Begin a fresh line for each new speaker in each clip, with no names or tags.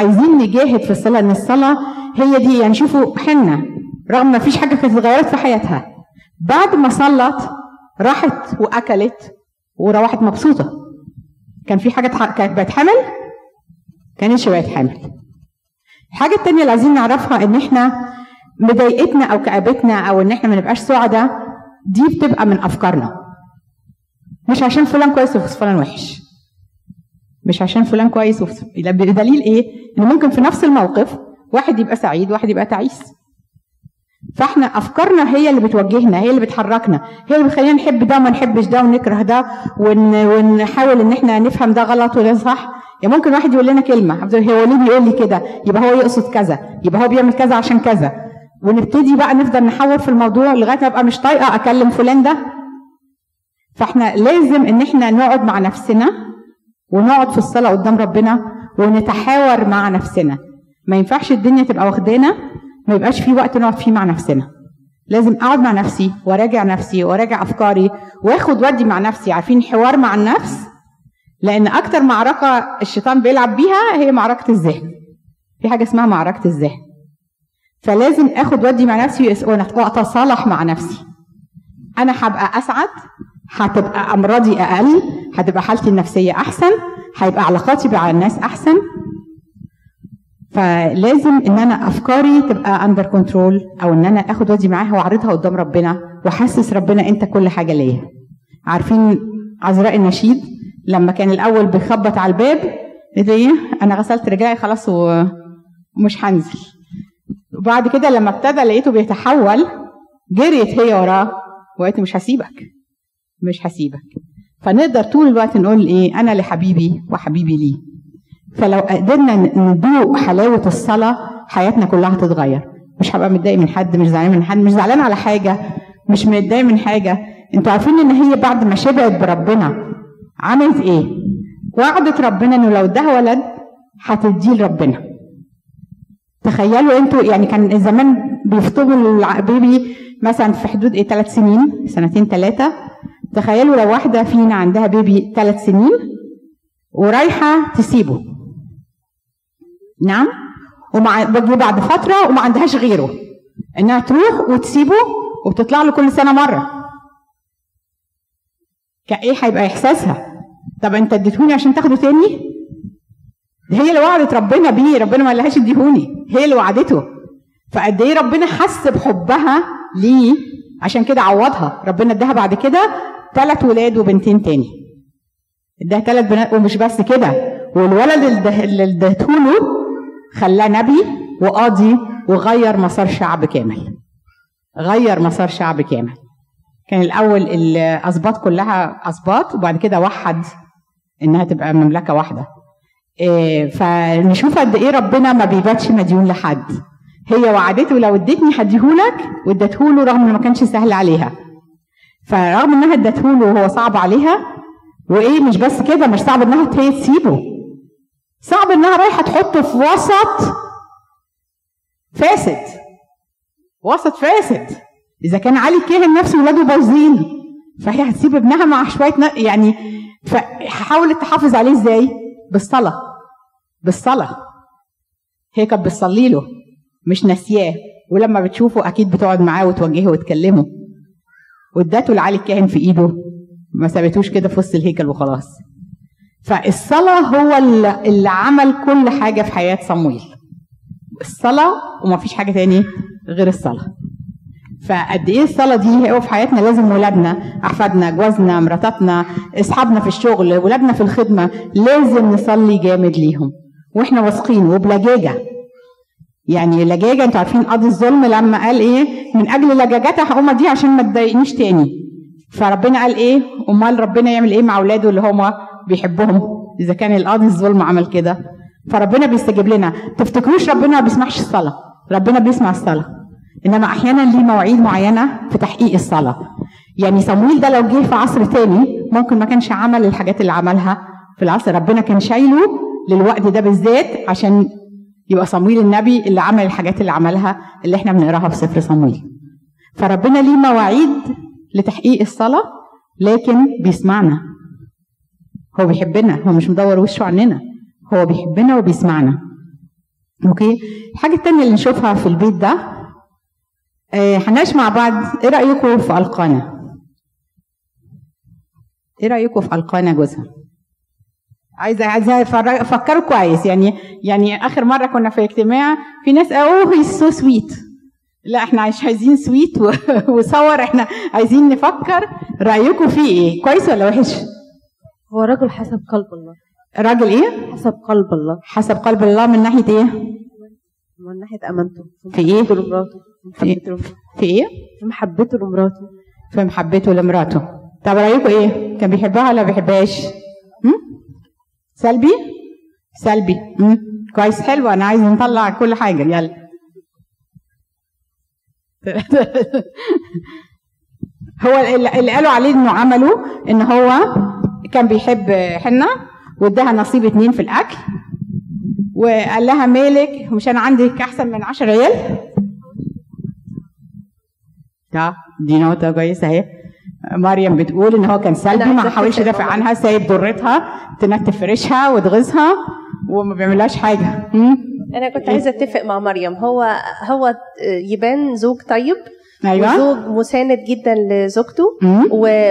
عايزين نجاهد في الصلاة إن الصلاة هي دي يعني شوفوا حنة رغم ما فيش حاجة كانت اتغيرت في حياتها. بعد ما صلت راحت وأكلت وروحت مبسوطة. كان في حاجة كانت بقت حامل كانتش بقت حامل الحاجة التانية اللي عايزين نعرفها إن إحنا مضايقتنا أو كآبتنا أو إن إحنا ما نبقاش سعداء دي بتبقى من أفكارنا. مش عشان فلان كويس وفلان وحش. مش عشان فلان كويس بدليل إيه؟ ان ممكن في نفس الموقف واحد يبقى سعيد واحد يبقى تعيس. فإحنا أفكارنا هي اللي بتوجهنا هي اللي بتحركنا هي اللي بتخلينا نحب ده وما نحبش ده ونكره ده ون... ونحاول إن إحنا نفهم ده غلط وده صح. يعني ممكن واحد يقول لنا كلمة هو ليه بيقول لي كده؟ يبقى هو يقصد كذا يبقى هو بيعمل كذا عشان كذا. ونبتدي بقى نفضل نحور في الموضوع لغاية ما أبقى مش طايقة أكلم فلان ده. فإحنا لازم إن إحنا نقعد مع نفسنا ونقعد في الصلاة قدام ربنا ونتحاور مع نفسنا. ما ينفعش الدنيا تبقى واخدانا ما يبقاش في وقت نقعد فيه مع نفسنا. لازم أقعد مع نفسي وراجع نفسي وراجع أفكاري وآخد ودي مع نفسي. عارفين حوار مع النفس؟ لأن أكتر معركة الشيطان بيلعب بيها هي معركة الذهن. في حاجة اسمها معركة الذهن. فلازم آخد ودي مع نفسي وأتصالح مع نفسي. أنا هبقى أسعد هتبقى أمراضي أقل هتبقى حالتي النفسية أحسن هيبقى علاقاتي مع الناس أحسن. فلازم إن أنا أفكاري تبقى under control أو إن أنا آخد وأدي معاها وأعرضها قدام ربنا وأحسس ربنا أنت كل حاجة ليا. عارفين عذراء النشيد؟ لما كان الأول بيخبط على الباب إيه أنا غسلت رجلي خلاص ومش هنزل. وبعد كده لما ابتدى لقيته بيتحول جريت هي وراه وقالت مش هسيبك. مش هسيبك. فنقدر طول الوقت نقول إيه أنا لحبيبي وحبيبي لي فلو قدرنا ندوق حلاوة الصلاة حياتنا كلها هتتغير. مش هبقى متضايق من حد مش زعلان من حد مش زعلان على حاجة مش متضايق من حاجة. أنتوا عارفين إن هي بعد ما شبعت بربنا عملت إيه؟ وعدت ربنا إنه لو اداها ولد هتديه لربنا. تخيلوا أنتوا يعني كان زمان بيفطموا البيبي مثلا في حدود إيه ثلاث سنين سنتين ثلاثة تخيلوا لو واحدة فينا عندها بيبي ثلاث سنين ورايحة تسيبه. نعم؟ ومع بعد فترة وما عندهاش غيره. إنها تروح وتسيبه وبتطلع له كل سنة مرة. كايه هيبقى إحساسها. طب أنت اديتهوني عشان تاخده تاني؟ هي اللي وعدت ربنا بيه. ربنا ما قالهاش اديهوني. هي اللي وعدته. فقد إيه ربنا حس بحبها ليه؟ عشان كده عوضها. ربنا اداها بعد كده ثلاث ولاد وبنتين تاني. اداها ثلاث بنات ومش بس كده والولد اللي ده- اللي اديته له خلاه نبي وقاضي وغير مسار شعب كامل. غير مسار شعب كامل. كان الأول الأسباط كلها أسباط وبعد كده وحد إنها تبقى مملكة واحدة. إيه، فنشوف قد إيه ربنا ما بيباتش مديون لحد. هي وعدته لو اديتني هديهولك واديتهوله رغم إنه ما كانش سهل عليها. فرغم إنها اديتهوله وهو صعب عليها وإيه مش بس كده مش صعب إنها هي تسيبه. صعب إنها رايحة تحطه في وسط فاسد. وسط فاسد. إذا كان علي كاهن نفسه ولاده بايظين فهي هتسيب ابنها مع شوية يعني فحاولت تحافظ عليه إزاي؟ بالصلاة. بالصلاة. هي كانت بتصلي له مش ناسياه. ولما بتشوفه أكيد بتقعد معاه وتوجهه وتكلمه. وادته لعلي الكاهن في ايده. ما سابتوش كده في وسط الهيكل وخلاص. فالصلاة هو اللي عمل كل حاجة في حياة صمويل. الصلاة وما فيش حاجة تاني غير الصلاة. فقد إيه الصلاة دي؟ هو في حياتنا لازم ولادنا أحفادنا جوازنا مراتاتنا أصحابنا في الشغل ولادنا في الخدمة لازم نصلي جامد ليهم. وإحنا واثقين وبلجاجة. يعني لجاجة أنتوا عارفين قاضي الظلم لما قال إيه؟ من أجل لجاجتها هقوم دي عشان ما تضايقنيش تاني. فربنا قال إيه؟ أمال ربنا يعمل إيه مع أولاده اللي هم بيحبهم؟ إذا كان القاضي الظلم عمل كده. فربنا بيستجيب لنا. تفتكروش ربنا ما بيسمعش الصلاة؟ ربنا بيسمع الصلاة. إنما أحيانا ليه مواعيد معينة في تحقيق الصلاة. يعني صمويل ده لو جه في عصر تاني ممكن ما كانش عمل الحاجات اللي عملها في العصر. ربنا كان شايله للوقت ده بالذات عشان يبقى صمويل النبي اللي عمل الحاجات اللي عملها اللي إحنا بنقراها في سفر صمويل. فربنا ليه مواعيد لتحقيق الصلاة؟ لكن بيسمعنا. هو بيحبنا هو مش مدور وشه عننا. هو بيحبنا وبيسمعنا. أوكي؟ الحاجة الثانية اللي نشوفها في البيت ده آه، هنعيش مع بعض. إيه رايكم في ألقانا؟ إيه رايكم في ألقانا جوزها؟ عايزه عايزة افكروا كويس. يعني يعني آخر مرة كنا في اجتماع في ناس oh he's so sweet لا إحنا مش عايزين sweet و sour. إحنا عايزين نفكر رأيكم فيه إيه؟ كويس ولا وحش؟
هو رجل حسب قلب الله.
راجل إيه؟
حسب قلب الله.
حسب قلب الله من ناحية إيه؟
من ناحية أمانته.
في
لمراته في لمراته
في إيه؟
في محبته لمراته.
في محبته لمراته. طب رأيكم إيه؟ كان بيحبها ولا بيحبهاش؟ هم؟ سلبي؟ سلبي. هم؟ كويس. حلو. أنا عايز نطلع كل حاجة. يلا. هو اللي قالوا عليه إنه عمله إن هو كان بيحب حنة واداها نصيب اتنين في الأكل وقال لها مالك؟ مش أنا عندك أحسن من 10 عيال آه دي نقطة كويسة أهي. مريم بتقول إن هو كان سلبي ما حاولش يدافع عنها سايب ضرتها تنتف فريشها وتغيظها وما بيعملهاش حاجة. مم؟
أنا كنت عايزة أتفق مع مريم. هو هو يبان زوج طيب
أيوه.
وزوج مساند جدا لزوجته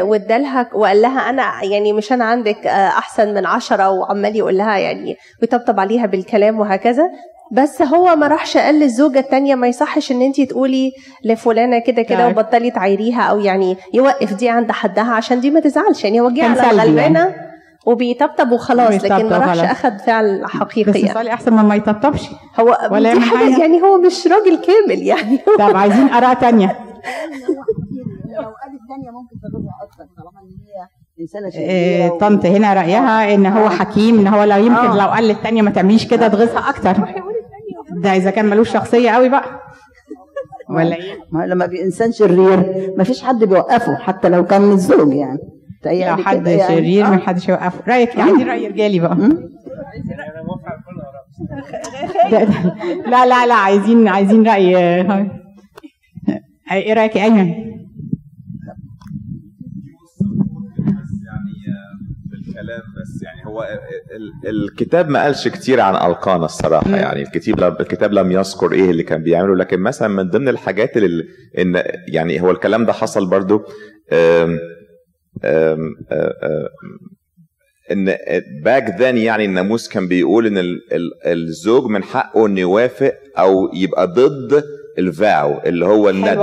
وادالها وقال لها أنا يعني مش أنا عندك آه، أحسن من عشرة وعمال يقول لها يعني ويطبطب عليها بالكلام وهكذا. بس هو ما راحش قال للزوجة التانية ما يصحش إن انت تقولي لفلانة كده كده
طيب.
وبطلي تعايريها أو يعني يوقف دي عند حدها عشان دي ما تزعلش. يعني هو جه على
سلبي
الغلبانه وبيطبطب وخلاص لكن ما راحش. اخد فعل
بس
حقيقي يعني.
صالح احسن ما ما يطبطبش.
هو
ولا
دي حاجة
حاجة؟
يعني هو مش راجل كامل يعني.
طب عايزين آراء تانية.
لو قالت ثانية ممكن تاخدها أكتر طالما إن هي إنسانة
إيه،
شريره
طنط هنا رأيها إن هو حكيم إن هو لو يمكن
آه.
لو قال للتانية ما تعمليش كده تغيظها أكتر. ده إذا كان ملوش شخصية قوي بقى. ولا إيه؟
ما لما بانسان شرير ما فيش حد بيوقفه حتى لو كان من الزوج يعني.
لو
تهيألي
حد
يعني.
شرير
آه.
من حدش يوقفه رأيك عايزين رأي رجالي بقى. ده- ده- لا لا لا عايزين عايزين رأي آه، إيه رأيك؟ يا أيمن.
يعني بالكلام بس يعني هو ال- ال- الكتاب ما قالش كتير عن القانا الصراحة يعني. الكتاب لم الكتاب لم يذكر إيه اللي كان بيعمله لكن مثلا من ضمن الحاجات اللي ان يعني هو الكلام ده حصل برضو إن back then يعني الناموس كان بيقول إن ال- ال- الزوج من حقه إنه يوافق أو يبقى ضد ال vow اللي هو
قوي.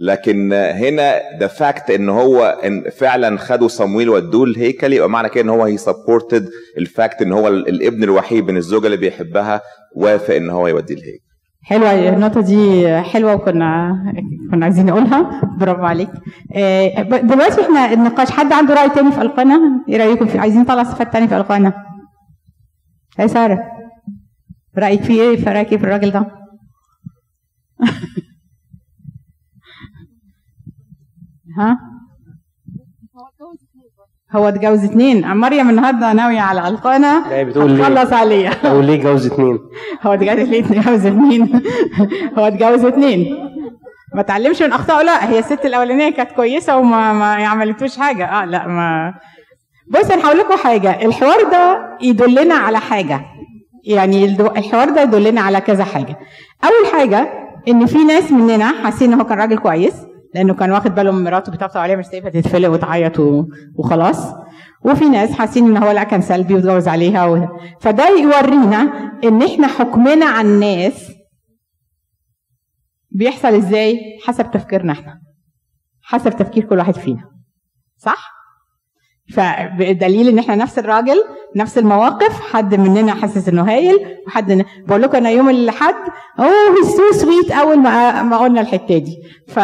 لكن هنا ده fact إن هو إن فعلا خدوا صمويل ودوه الهيكل يبقى معنى كده إن هو he supported ال fact إن هو ال- الابن الوحيد من الزوجة اللي بيحبها وافق إن هو يوديه الهيكل.
حلوة النقطة دي حلوة وكنا كنا عايزين نقولها. برافو عليك. آه، دلوقتي إحنا النقاش حد عنده رأي تاني في القانا إيه رأيكم في عايزين نطلع صفات تاني في القانا يا سارة. رأيك في إيه؟ في رأيك إيه في الراجل ده؟ ها؟ هو اتجوز اتنين. مريم النهارده ناوية على
لا، هي بتقول ليه؟
هتخلص عليها.
أو ليه جوز اتنين؟
هو اتجوز ليه اتجوز اتنين؟ هو اتجوز اتنين. ما اتعلمش من أخطائه؟ لا هي الست الأولانية كانت كويسة وما ما عملتوش حاجة. آه لا ما بص أنا هقول لكم حاجة. الحوار ده يدلنا على حاجة. يعني الحوار ده يدلنا على كذا حاجة. أول حاجة إن في ناس مننا حاسين إن هو كان راجل كويس. لأنه كان واخد باله من مراته بيطبطب عليها مش سايبها تتفلق وتعيط وخلاص. وفي ناس حاسين إن هو لا كان سلبي واتجوز عليها و... فده يورينا إن إحنا حكمنا على الناس بيحصل إزاي حسب تفكيرنا إحنا حسب تفكير كل واحد فينا. صح؟ فبدليل إن إحنا نفس الراجل نفس المواقف حد مننا حاسس إنه هايل وحد. بقول لكم أنا يوم الأحد oh so sweet أول ما ما قلنا الحتة دي ف...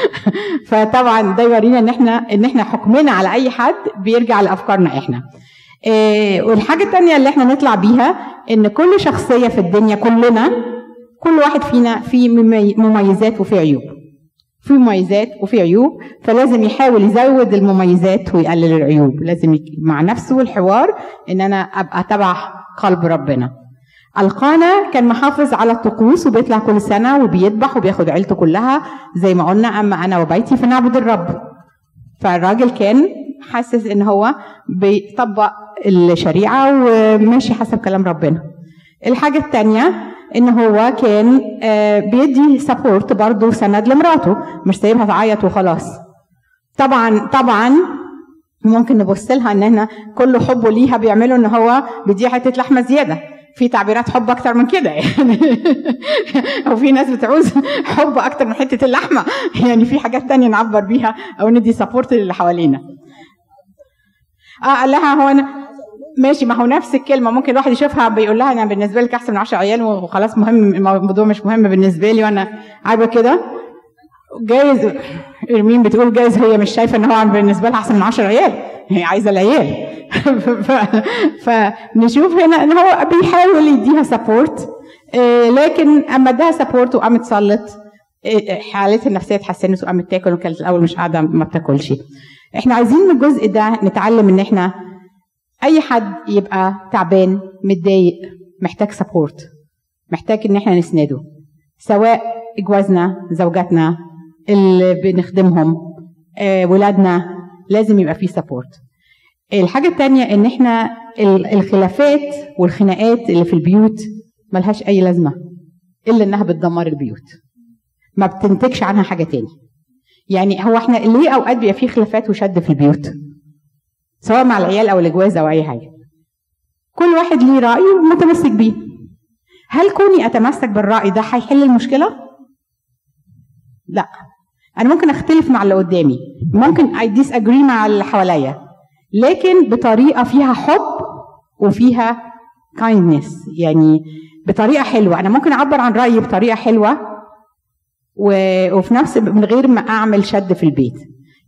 فطبعا ده يورينا إن إحنا إن إحنا حكمنا على أي حد بيرجع لأفكارنا إحنا إيه والحاجة الثانية اللي إحنا نطلع بيها إن كل شخصية في الدنيا كلنا كل واحد فينا فيه ممي- مميزات وفيه عيوب في مميزات وفي عيوب فلازم يحاول يزود المميزات ويقلل العيوب. لازم مع نفسه الحوار إن أنا أبقى تبع قلب ربنا. القانا كان محافظ على الطقوس وبيطلع كل سنة وبيذبح وبياخد عيلته كلها زي ما قلنا أما أنا وبيتي فنعبد الرب. فالراجل كان حاسس إن هو بيطبق الشريعة وماشي حسب كلام ربنا. الحاجة الثانية إن هو كان آه، بيدي سبورت برضه سند لمراته مش سايبها تعيط وخلاص. طبعا طبعا ممكن نبص لها إن إحنا كل حبه ليها بيعمله إن هو بيديها حتة لحمة زيادة. في تعبيرات حب أكتر من كده يعني. أو في ناس بتعوز حب أكتر من حتة اللحمة. يعني في حاجات تانية نعبر بيها أو ندي support للي حوالينا. آه قال لها هو أنا ماشي ما هو نفس الكلمة ممكن الواحد يشوفها بيقول لها أنا بالنسبة لك احسن من 10 عيال وخلاص مهم الموضوع مش مهم بالنسبة لي وأنا عايبه كده. جايز ارمين بتقول جايز؟ هي مش شايفة إن هو بالنسبة لها أحسن من 10 عيال هي عايزة العيال. فنشوف هنا إن هو بيحاول يديها support لكن أما اداها support وقامت صلت آه، حالتها النفسية اتحسنت وقامت تاكل وكانت الأول مش قاعدة ما بتاكلش. إحنا عايزين من الجزء ده نتعلم إن إحنا أي حد يبقى تعبان متضايق محتاج support محتاج إن إحنا نسنده سواء جوازنا زوجاتنا اللي بنخدمهم آه، ولادنا لازم يبقى فيه support الحاجة التانية إن إحنا ال- الخلافات والخناقات اللي في البيوت ملهاش أي لازمة إلا إنها بتدمر البيوت. ما بتنتجش عنها حاجة تاني. يعني هو إحنا ليه أوقات بيبقى فيه خلافات وشد في البيوت؟ سواء مع العيال أو الجواز أو أي حاجة. كل واحد ليه رأي ومتمسك بيه. هل كوني أتمسك بالرأي ده هيحل المشكلة؟ لا. أنا ممكن أختلف مع اللي قدامي. ممكن اي ديس اجري مع اللي حواليا. لكن بطريقة فيها حب وفيها kindness. يعني بطريقة حلوة. أنا ممكن أعبر عن رأيي بطريقة حلوة. وفي نفس من غير ما أعمل شد في البيت.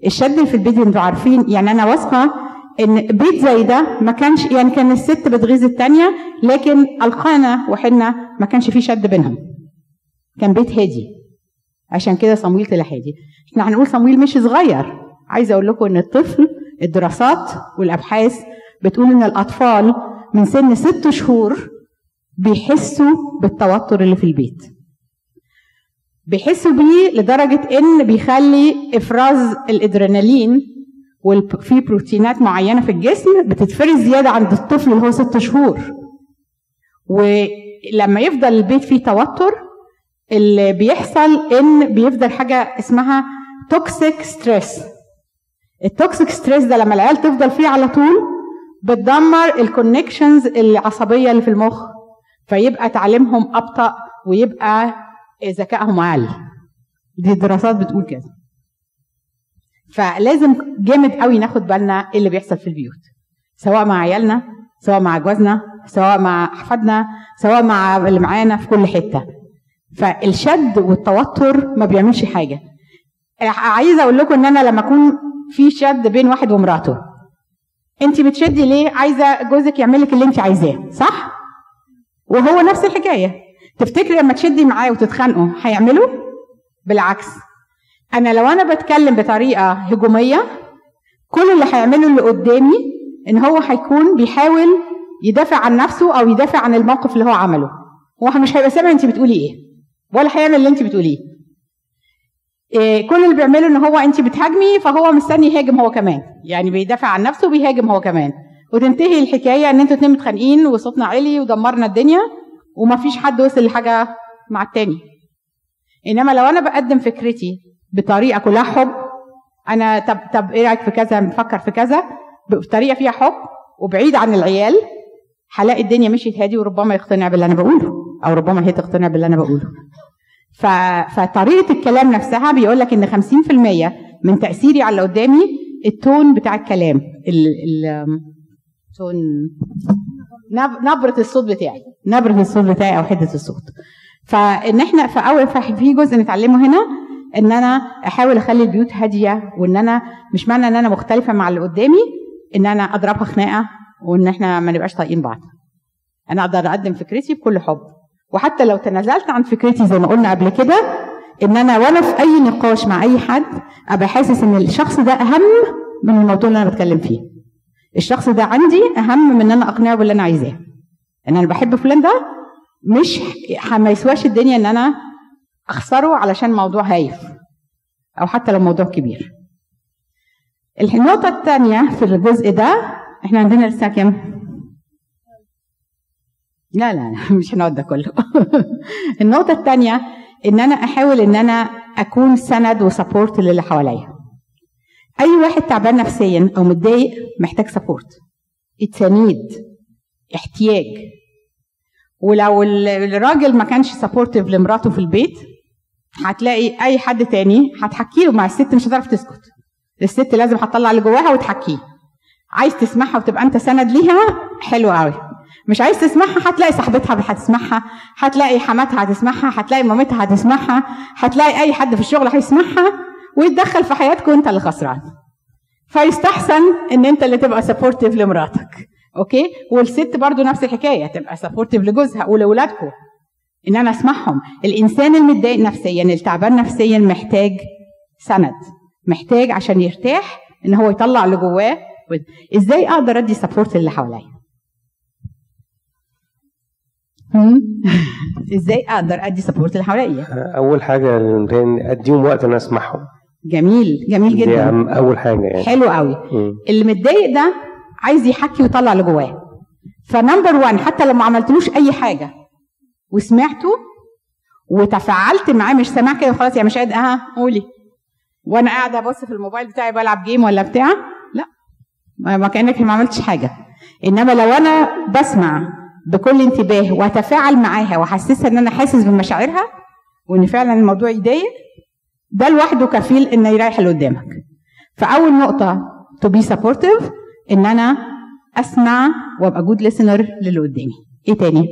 الشد في البيت إنتوا عارفين يعني أنا واثقة إن بيت زي ده ما كانش يعني كان الست بتغيظ التانية لكن القانا وحنا ما كانش فيه شد بينهم. كان بيت هادي. عشان كده صمويل طلع هادي. إحنا هنقول صمويل مش صغير. عايزة أقول لكم إن الطفل الدراسات والأبحاث بتقول إن الأطفال من سن ست شهور بيحسوا بالتوتر اللي في البيت. بيحسوا بيه لدرجة إن بيخلي إفراز الأدرينالين وفي بروتينات معينة في الجسم بتتفرز زيادة عند الطفل اللي هو ست شهور. ولما يفضل البيت فيه توتر اللي بيحصل إن بيفضل حاجة اسمها toxic stress ال toxic stress ده لما العيال تفضل فيه على طول بتدمر ال connections العصبية اللي في المخ فيبقى تعليمهم أبطأ ويبقى ذكائهم أقل. دي الدراسات بتقول كده. فلازم جامد قوي ناخد بالنا إيه اللي بيحصل في البيوت. سواء مع عيالنا سواء مع جوازنا سواء مع أحفادنا سواء مع اللي معانا في كل حتة. فالشد والتوتر ما بيعملش حاجة. عايزة أقول لكم إن أنا لما أكون في شد بين واحد ومراته. أنت بتشدي ليه؟ عايزة جوزك يعمل لك اللي أنت عايزاه صح؟ وهو نفس الحكاية. تفتكري لما تشدي معاه وتتخانقوا هيعملوا؟ بالعكس. أنا لو أنا بتكلم بطريقة هجومية كل اللي هيعمله اللي قدامي إن هو هيكون بيحاول يدافع عن نفسه أو يدافع عن الموقف اللي هو عمله. هو مش هيبقى سامع انت بتقولي إيه ولا هيعمل اللي انت بتقوليه. إيه كل اللي بيعمله إن هو انت بتهاجمي فهو مستني يهاجم هو كمان. يعني بيدافع عن نفسه وبيهاجم هو كمان. وتنتهي الحكاية إن أنتوا اتنين متخانقين وصوتنا عالي ودمرنا الدنيا ومفيش حد وصل لحاجة مع التاني. إنما لو أنا بقدم فكرتي بطريقة كلها حب. أنا طب طب إيه رأيك في كذا؟ نفكر في كذا. بطريقة فيها حب وبعيد عن العيال هلاقي الدنيا مشيت هادي وربما يقتنع باللي أنا بقوله أو ربما هي تقتنع باللي أنا بقوله. ف... فطريقة الكلام نفسها بيقول لك إن 50% من تأثيري على اللي قدامي التون بتاع الكلام ال... ال... تون نب... نبرة الصوت بتاعي نبرة الصوت بتاعي أو حدة الصوت. فإن إحنا في أول في جزء نتعلمه هنا ان أنا احاول اخلي البيوت هاديه وان أنا مش معنى ان أنا مختلفه مع اللي قدامي ان أنا اضربها خناقه وان إحنا ما نبقاش طايقين بعض. أنا أقدر اقدم فكرتي بكل حب. وحتى لو تنازلت عن فكرتي زي ما قلنا قبل كده ان أنا وأنا في اي نقاش مع اي حد ابقى حاسس ان الشخص ده اهم من الموضوع اللي أنا بتكلم فيه. الشخص ده عندي اهم من ان أنا اقنعه باللي أنا عايزاه. ان أنا بحب فلان ده مش ما يسواش الدنيا ان أنا أخسره علشان موضوع هايف أو حتى لو موضوع كبير. النقطة الثانية في الجزء ده إحنا عندنا لسه كام؟ لا لا لا مش هنقعد ده كله. النقطة الثانية إن أنا أحاول إن أنا أكون سند وسبورت للي حواليا. أي واحد تعبان نفسيا أو متضايق محتاج support it's a need احتياج. ولو ال- الراجل ما كانش supportive لمراته في البيت هتلاقي أي حد تاني هتحكي له مع الست مش هتعرف تسكت. الست لازم هتطلع اللي جواها وتحكيه. عايز تسمعها وتبقى أنت سند ليها؟ حلو قوي مش عايز تسمعها هتلاقي صاحبتها هتسمعها هتلاقي حماتها هتسمعها هتلاقي مامتها هتسمعها هتلاقي أي حد في الشغل هيسمعها ويتدخل في حياتكم أنت اللي خسران. فيستحسن إن أنت اللي تبقى supportive لمراتك. okay؟ والست برضو نفس الحكاية تبقى supportive لجوزها ولاولادكم إن أنا أسمعهم. الإنسان المتضايق نفسيا التعبان نفسيا محتاج سند محتاج عشان يرتاح إن هو يطلع اللي جواه. إزاي أقدر أدي support للي حواليا؟ إزاي أقدر أدي support للي حواليا؟
أول حاجة أديهم وقت إن أنا أسمعهم.
جميل جميل
دي
جدا.
أهم أول حاجة يعني.
حلو قوي. اللي متضايق ده عايز يحكي ويطلع اللي جواه. ف number 1 حتى لو ما عملتلوش أي حاجة وسمعته وتفاعلت معاه مش سامع كده خلاص يا مش قادر آه قولي. وأنا قاعدة أبص في الموبايل بتاعي بلعب game ولا بتاع؟ لا. ما كأنك ما عملتش حاجة. إنما لو أنا بسمع بكل انتباه وأتفاعل معاها وأحسسها إن أنا حاسس بمشاعرها وإن فعلا الموضوع يضايق ده لوحده كفيل إنه يريح اللي قدامك. فأول نقطة to be supportive إن أنا أسمع وأبقى جود listener للي قدامي. إيه تاني؟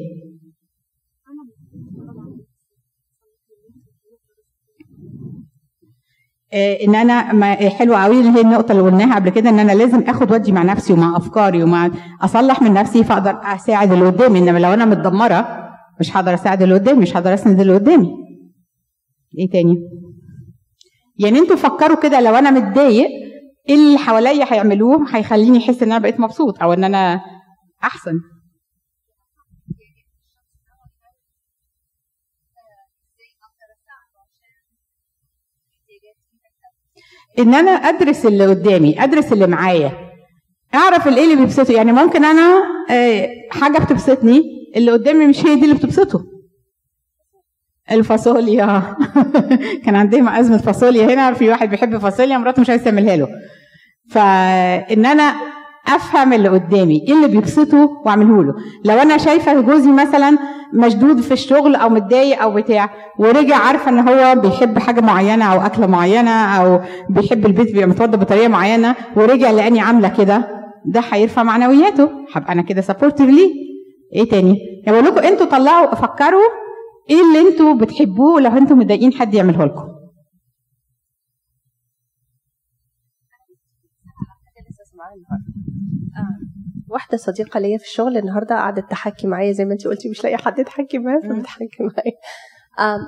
إن أنا ما حلو قوي اللي هي النقطة اللي قلناها قبل كده إن أنا لازم آخد ودي مع نفسي ومع أفكاري ومع أصلح من نفسي فأقدر أساعد اللي قدامي. إنما لو أنا متدمرة مش هقدر أساعد اللي قدامي مش هقدر أسند اللي قدامي. إيه تاني؟ يعني أنتوا فكروا كده لو أنا متضايق إيه اللي حواليا هيعملوه؟ هيخليني أحس إن أنا بقيت مبسوط أو إن أنا أحسن. إن أنا أدرس اللي قدامي أدرس اللي معايا. أعرف الايه اللي بيبسطه. يعني ممكن أنا آه، حاجة بتبسطني اللي قدامي مش هي دي اللي بتبسطه. الفاصوليا. كان عندهم أزمة فاصوليا هنا في واحد بيحب فاصوليا مراته مش عايزة تعملها له. فإن أنا أفهم اللي قدامي إيه اللي بيبسطه وأعمله له. لو أنا شايفة جوزي مثلا مشدود في الشغل أو متضايق أو بتاع ورجع عارفة إن هو بيحب حاجة معينة أو أكلة معينة أو بيحب البيت بيبقى متوضى بطريقة معينة ورجع لأني عاملة كده ده هيرفع معنوياته. هبقى أنا كده سبورتيف ليه إيه تاني؟ يعني بقول لكم أنتوا طلعوا فكروا إيه اللي أنتوا بتحبوه لو أنتوا متضايقين حد يعمله لكم.
واحدة صديقة ليا في الشغل النهاردة قعدت تحكي معايا زي ما انت قلتي مش لاقية حد تحكي معاه فبتحكي معايا.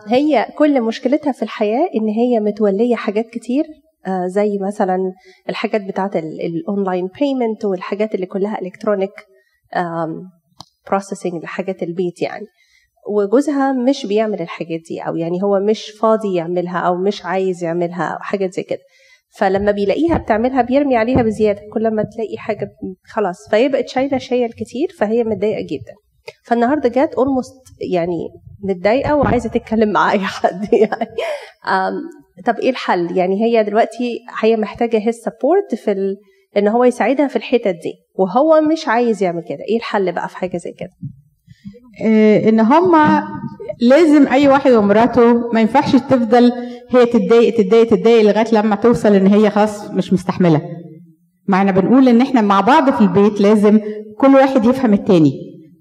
هي كل مشكلتها في الحياة إن هي متولية حاجات كتير آه، زي مثلا الحاجات بتاعت ال online payment والحاجات اللي كلها electronic processing لحاجات البيت يعني. وجوزها مش بيعمل الحاجات دي أو يعني هو مش فاضي يعملها أو مش عايز يعملها أو حاجات زي كده. فلما بيلاقيها بتعملها بيرمي عليها بزيادة. كل ما تلاقي حاجة خلاص فهي بقت شايلة شيل كتير فهي متضايقة جدا. فالنهاردة جت almost يعني متضايقة وعايزة تتكلم مع اي حد يعني. طب إيه الحل؟ يعني هي دلوقتي هي محتاجة his support في ال... إن هو يساعدها في الحتت دي. وهو مش عايز يعمل كده. إيه الحل بقى في حاجة زي كده؟
آه، إن هما لازم أي واحد ومراته ما ينفعش تفضل هي تتضايق تتضايق تتضايق لغاية لما توصل إن هي خلاص مش مستحملة. معنا بنقول إن إحنا مع بعض في البيت لازم كل واحد يفهم التاني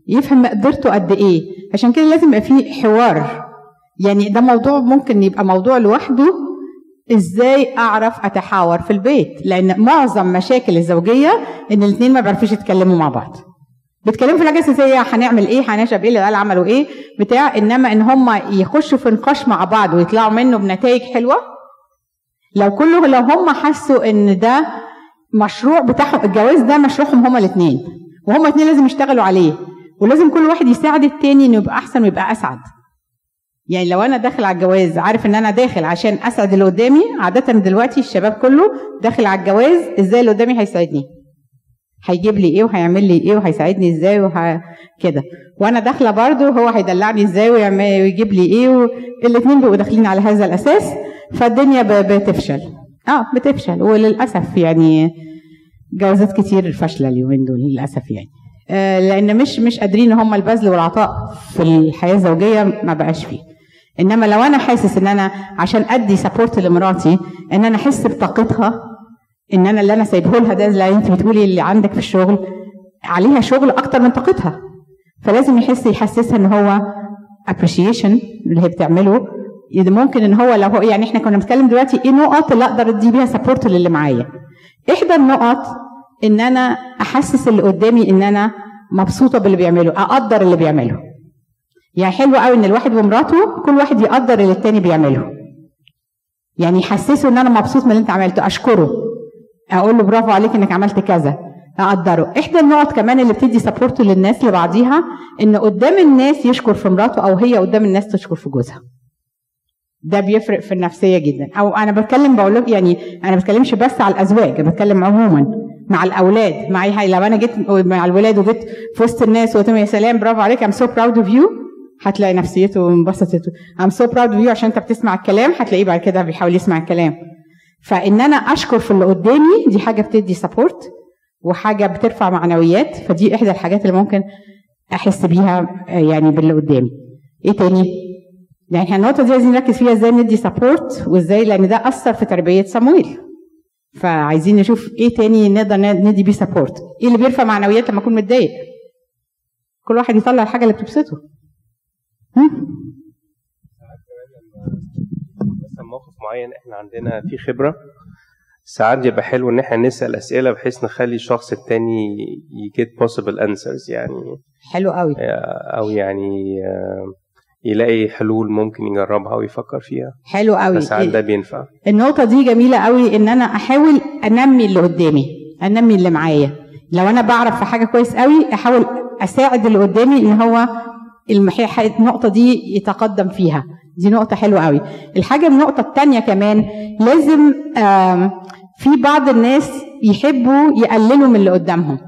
يفهم مقدرته قد إيه. عشان كده لازم يبقى في حوار. يعني ده موضوع ممكن يبقى موضوع لوحده إزاي أعرف أتحاور في البيت؟ لأن معظم مشاكل الزوجية إن الاثنين ما بيعرفوش يتكلموا مع بعض. بيتكلموا في الحاجة الأساسية هنعمل إيه هنشرب إيه العيال عملوا إيه بتاع إنما إن هم يخشوا في نقاش مع بعض ويطلعوا منه بنتائج حلوة. لو كله لو هم حسوا إن ده مشروع بتاعهم الجواز ده مشروعهم هما الاثنين وهما الاثنين لازم يشتغلوا عليه ولازم كل واحد يساعد التاني إنه يبقى أحسن ويبقى أسعد. يعني لو أنا داخل على الجواز عارف إن أنا داخل عشان أسعد اللي قدامي عاده دلوقتي الشباب كله داخل على الجواز إزاي اللي قدامي هيساعدني؟ هيجيب لي إيه وهيعمل لي إيه وهيساعدني إزاي وه... كده. وأنا داخلة برضو هو هيدلعني إزاي ويجيب لي إيه والاثنين بيبقوا داخلين على هذا الأساس فالدنيا. بتفشل. آه بتفشل. وللأسف يعني جوازات كتير فاشلة اليومين دول للأسف يعني. آه لأن مش مش قادرين هم البذل والعطاء في الحياة الزوجية ما بقاش فيه. إنما لو أنا حاسس إن أنا عشان أدي سبورت لمراتي إن أنا أحس بطاقتها إن أنا اللي أنا سايبه لها ده زي انت بتقولي اللي عندك في الشغل عليها شغل أكتر من طاقتها. فلازم يحس يحسسها إن هو appreciation اللي هي بتعمله. ممكن إن هو لو هو يعني إحنا كنا بنتكلم دلوقتي إيه نقط اللي أقدر أدي بيها سبورت للي معايا. إحدى النقط إن أنا أحسس اللي قدامي إن أنا مبسوطة باللي بيعمله أقدر اللي بيعمله. يعني حلو قوي إن الواحد ومراته كل واحد يقدر اللي التاني بيعمله. يعني يحسسه إن أنا مبسوط من اللي أنت عملته أشكره. أقول له برافو عليك إنك عملت كذا. اقدره إحدى النقط كمان اللي بتدي support للناس لبعضيها إن قدام الناس يشكر في مراته أو هي قدام الناس تشكر في جوزها. ده بيفرق في النفسية جدا. أو أنا بتكلم بقول لك يعني أنا ما بتكلمش بس على الأزواج أنا بتكلم عموما مع الأولاد. مع لو أنا جيت مع الولاد وجيت في وسط الناس وقلت يا سلام برافو عليك I'm so proud of you هتلاقي نفسيته انبسطت. I'm so proud of you عشان أنت بتسمع الكلام هتلاقيه بعد كده بيحاول يسمع الكلام. فإن أنا أشكر في اللي قدامي دي حاجة بتدي support وحاجة بترفع معنويات فدي إحدى الحاجات اللي ممكن أحس بيها آه، يعني باللي قدامي. إيه تاني؟ يعني إحنا النقطة دي عايزين نركز فيها إزاي ندي support وإزاي لأن ده أثر في تربية صمويل فعايزين نشوف إيه تاني نقدر ندي بيه support إيه اللي بيرفع معنويات لما أكون متضايق؟ كل واحد يطلع الحاجة اللي بتبسطه.
معين إحنا عندنا فيه خبرة. ساعات بيبقى حلو إن إحنا نسأل أسئلة بحيث نخلي الشخص التاني يجيت possible answers يعني.
حلو قوي.
أو يعني آه، يلاقي حلول ممكن يجربها ويفكر فيها.
حلو قوي.
فساعات ده بينفع.
النقطة دي جميلة قوي إن أنا أحاول أنمي اللي قدامي أنمي اللي معايا. لو أنا بعرف في حاجة كويس قوي أحاول أساعد اللي قدامي إن هو النقطة دي يتقدم فيها. دي نقطة حلوة قوي. الحاجة النقطة التانية كمان لازم في بعض الناس يحبوا يقللوا من اللي قدامهم.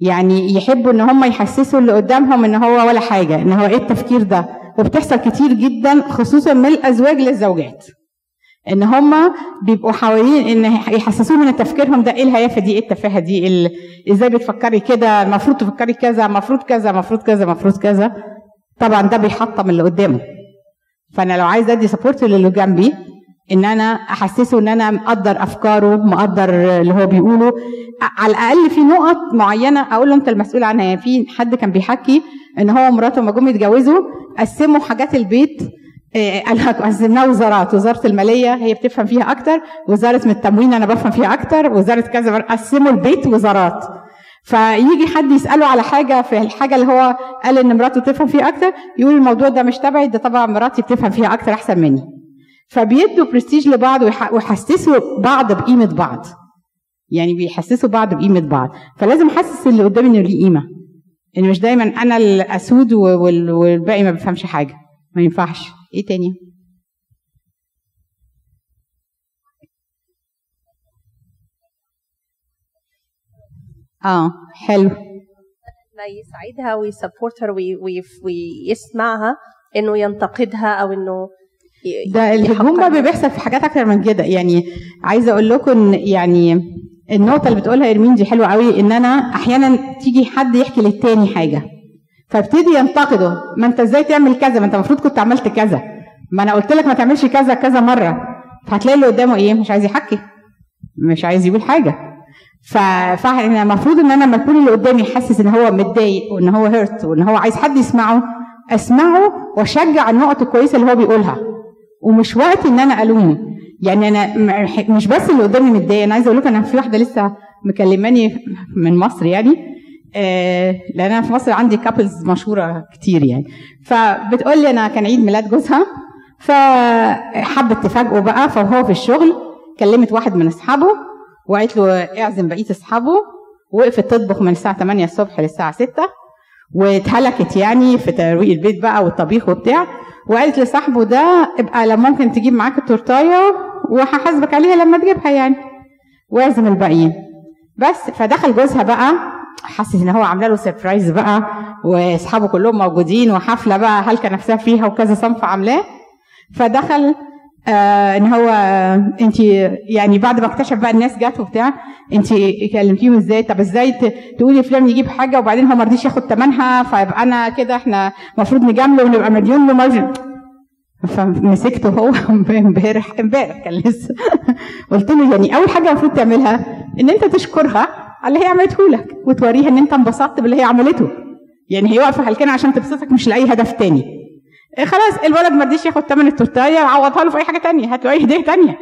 يعني يحبوا إن هم يحسسوا اللي قدامهم إن هو ولا حاجة إن هو إيه التفكير ده؟ وبتحصل كتير جدا خصوصا من الأزواج للزوجات. إن هم بيبقوا حوالين إن يحسسوهم إن تفكيرهم ده إيه الهيافة دي إيه التفاهة دي إزاي بتفكري كده؟ المفروض تفكري كذا المفروض كذا المفروض كذا المفروض كذا. طبعا ده بيحطم اللي قدامه. فأنا لو عايزه أدي سبورت للي جنبي إن أنا أحسسه إن أنا مقدر أفكاره مقدر اللي هو بيقوله. على الأقل في نقط معينة أقول له أنت المسؤول عنها. يعني في حد كان بيحكي إن هو ومراته لما جم يتجوزوا قسموا حاجات البيت آه، قال لك قسمناها وزارات. وزارة المالية هي بتفهم فيها أكتر. وزارة من التموين أنا بفهم فيها أكتر. وزارة كذا قسموا البيت وزارات. فيجي حد يسأله على حاجة في الحاجة اللي هو قال إن مراته تفهم فيها أكتر يقول الموضوع ده مش تبعي ده طبعا مراتي بتفهم فيها أكتر أحسن مني. فبيدوا برستيج لبعض ويح- ويحسسوا بعض بقيمة بعض. يعني بيحسسوا بعض بقيمة بعض. فلازم أحسس اللي قدامي إنه ليه قيمة. إن مش دايما أنا الأسود وال- والباقي ما بيفهمش حاجة. ما ينفعش. إيه تاني؟ آه حلو.
ما يساعدها ويسبورتها ويسمعها إنه ينتقدها أو إنه
ده الهجوم بقى بيحصل في حاجات أكتر من كده. يعني عايزة أقول لكم إن يعني النقطة اللي بتقولها إرمين دي حلوة قوي إن أنا أحيانا تيجي حد يحكي للتاني حاجة فابتدي ينتقده ما أنت إزاي تعمل كذا؟ ما أنت المفروض كنت عملت كذا ما أنا قلت لك ما تعملش كذا كذا مرة. فهتلاقي اللي قدامه إيه؟ مش عايز يحكي مش عايز يقول حاجة. فاحنا المفروض إن أنا لما يكون اللي قدامي حاسس إن هو متضايق وإن هو هيرت وإن هو عايز حد يسمعه أسمعه وأشجع النقط الكويسة اللي هو بيقولها. ومش وقت إن أنا ألومه. يعني أنا مش بس اللي قدامي متضايق. أنا عايزة أقول لكم أنا في واحدة لسه مكلماني من مصر يعني. آه لأن أنا في مصر عندي كابلز مشهورة كتير يعني. فبتقول لي أنا كان عيد ميلاد جوزها. فحبت تفاجئه بقى. فهو في الشغل كلمت واحد من أصحابه. وقالت له اعزم بقية أصحابه وقفت تطبخ من الساعة 8 الصبح للساعة 6 واتهلكت يعني في ترويق البيت بقى والطبيخ وبتاع. وقالت لصاحبه ده ابقى لو ممكن تجيب معاك التورتاية وهحاسبك عليها لما تجيبها يعني. واعزم الباقيين. بس فدخل جوزها بقى حاسس إن هو عامله له سربرايز بقى وأصحابه كلهم موجودين وحفلة بقى هلكة نفسها فيها وكذا صنف عاملاه. فدخل آه إن هو انت يعني بعد ما اكتشف بقى الناس جت وبتاع انت كلمتيهم إزاي؟ طب إزاي تقولي فلان يجيب حاجة وبعدين هو ما رضيش ياخد ثمنها فيبقى أنا كده إحنا المفروض نجامله ونبقى مديون له مارجن فمسكته هو امبارح امبارح كان لسه. قلت له يعني أول حاجة المفروض تعملها إن أنت تشكرها على اللي هي عملته لك وتوريها إن أنت انبسطت باللي هي عملته. يعني هي واقفة هلكانة عشان تبسطك مش لأي هدف تاني. خلاص الولد ما رضيش ياخد ثمن التورتاية عوضها له في أي حاجة تانية هات له أي هدية تانية.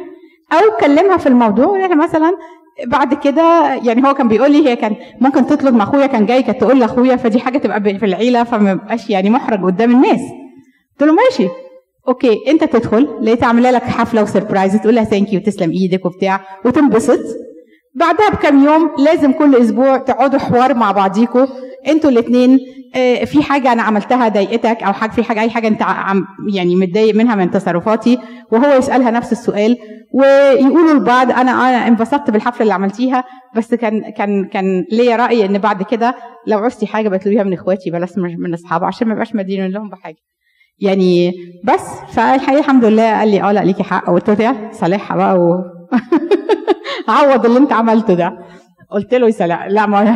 أو كلمها في الموضوع يعني مثلا بعد كده يعني هو كان بيقول لي هي كان ممكن تطلب مع أخويا كان جاي كانت تقول لأخويا فدي حاجة تبقى في العيلة فما يبقاش يعني محرج قدام الناس. قلت له ماشي. okay أنت تدخل لقيت عاملة لك حفلة و surprise تقول لها thank you تسلم إيدك وبتاع وتنبسط. بعدها بكام يوم لازم كل أسبوع تقعدوا حوار مع بعضيكوا. أنتوا الاثنين في حاجة أنا عملتها ضايقتك أو حاجة في حاجة أي حاجة أنت عم يعني متضايق منها من تصرفاتي. وهو يسألها نفس السؤال. ويقولوا لبعض أنا أنا انبسطت بالحفلة اللي عملتيها بس كان كان كان ليا رأي إن بعد كده لو عوزتي حاجة بتلاقيها من إخواتي بلاش من أصحابه عشان ما يبقاش مدين لهم بحاجة. يعني بس فالحقيقة الحمد لله قال لي آه لا ليكي حق. قلت له صالحها بقى و... عوض اللي انت عملته ده. قلت له يسلع لا ما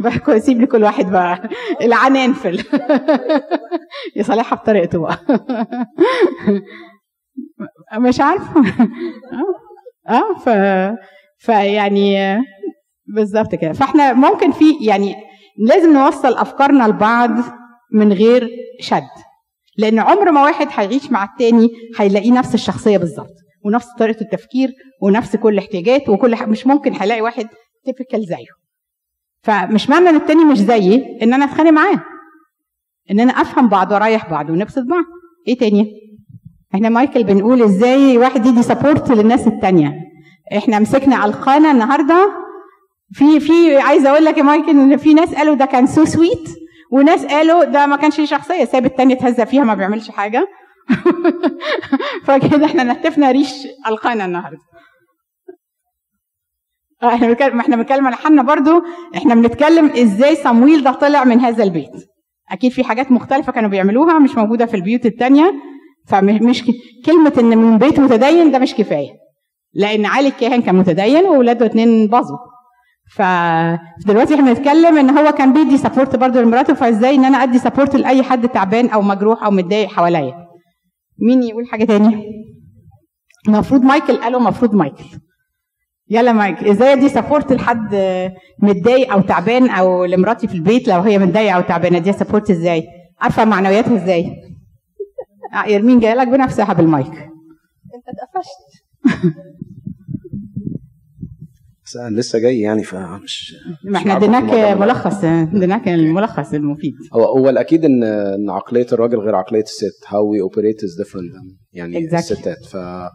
بقى سيب لكل واحد بقى. العنان في ال... يصالحها بطريقته بقى. مش عارفة. آه ف فيعني بالظبط كده. فاحنا ممكن في يعني لازم نوصل أفكارنا لبعض من غير شد. لأن عمر ما واحد هيعيش مع التاني هيلاقيه نفس الشخصية بالظبط. ونفس طريقة التفكير ونفس كل احتياجات وكل ح... مش ممكن هلاقي واحد typical زيه. فمش معنى إن التاني مش زيي إن أنا أتخانق معاه. إن أنا أفهم بعض وأريح بعض ونبسط بعض. إيه تاني؟ إحنا مايكل بنقول إزاي واحد يدي support للناس التانية. إحنا مسكنا على القناة النهارده في في عايزه أقول لك يا مايكل إن في ناس قالوا ده كان so sweet وناس قالوا ده ما كانش شخصية ساب التانية تهزق فيها ما بيعملش حاجة. فكده إحنا نتفنا ريش ألقانا النهارده. آه إحنا بنتكلم إحنا بنتكلم على حنا برضو إحنا بنتكلم إزاي صمويل ده طلع من هذا البيت. أكيد في حاجات مختلفة كانوا بيعملوها مش موجودة في البيوت التانية فمش. كلمة إن من بيت متدين ده مش كفاية. لأن علي الكاهن كان متدين واولاده اتنين باظوا. فدلوقتي إحنا بنتكلم إن هو كان بيدي support برضه لمراته فإزاي إن أنا أدي support لأي حد تعبان أو مجروح أو متضايق حواليا؟ مين يقول حاجة تاني؟ المفروض مايكل قالوا المفروض مايكل. يلا مايك إزاي ادي support لحد متضايق أو تعبان أو لمراتي في البيت لو هي متضايقة أو تعبانة؟ اديها support إزاي؟ ارفع معنوياتها إزاي؟ يرمين جاية لك بنفسها بالمايك.
أنت اتقفشت.
بس أنا لسه جاي يعني فمش
ما
إحنا
اديناك. ملخص اديناك الملخص المفيد
هو هو الأكيد إن إن عقلية الراجل غير عقلية الست how we operate is different يعني
Exactly.
الستات ف آه،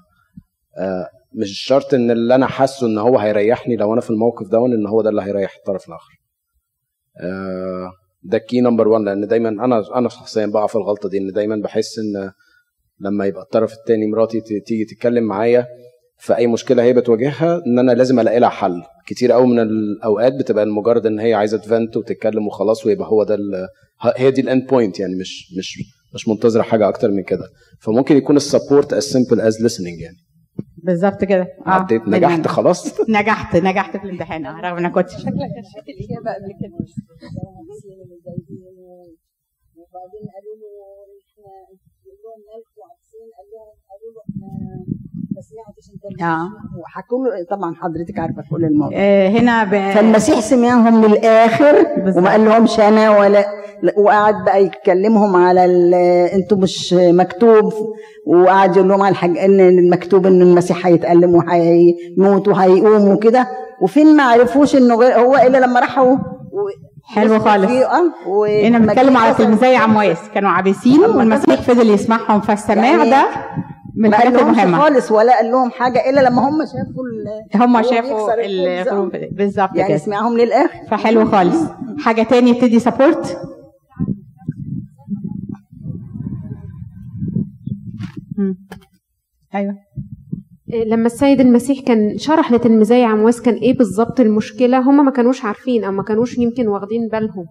مش شرط إن اللي أنا حاسه إن هو هيريحني لو أنا في الموقف ده ان هو ده اللي هيريح الطرف الآخر آه، ده key number 1 لأن دايما أنا أنا شخصيا بقع في الغلطة دي إن دايما بحس إن لما يبقى الطرف الثاني مراتي تيجي تتكلم معايا في اي مشكلة هي بتواجهها إن أنا لازم ألاقي لها حل. كتير قوي من الأوقات بتبقى مجرد إن هي عايزة ت vent وتتكلم وخلاص ويبقى هو ده هي دي ال end point يعني مش مش مش منتظرة حاجة أكتر من كده. فممكن يكون ال support as simple as listening يعني.
بالظبط كده. آه
عديت نجحت خلاص.
نجحت نجحت في الامتحان. آه رغم انك كنت
شكلك الاجابه قبل كده.
وبعدين آه طبعا حضرتك عارفة كل الموضوع.
آه، هنا ب...
فالمسيح سمعهم للاخر. وما قال لهمش أنا ولا وقعد بقى يكلمهم على ال- أنتوا مش مكتوب وقعد يقول لهم على الحاج إن المكتوب إن المسيح هيتألم وهيموت وهيقوم وكده. وفين ما عرفوش إنه غير هو إلا لما راحوا و-
حلو خالص.
و-
هنا بنتكلم على تلميذي عمواس كانوا عابسين والمسيح فضل يسمعهم فالسماع
يعني
ده من
ما
الحاجات
قالهمش
المهمة.
خالص ولا قال لهم حاجة إلا لما هم شافوا ال-
هم شافوا بالظبط
يعني سمعهم للآخر.
فحلو خالص. حاجة تاني تدي سبورت أيوه.
لما السيد المسيح كان شرح لتلميذي عمواس كان إيه بالظبط المشكلة هم ما كانوش عارفين أو ما كانوش يمكن واخدين بالهم.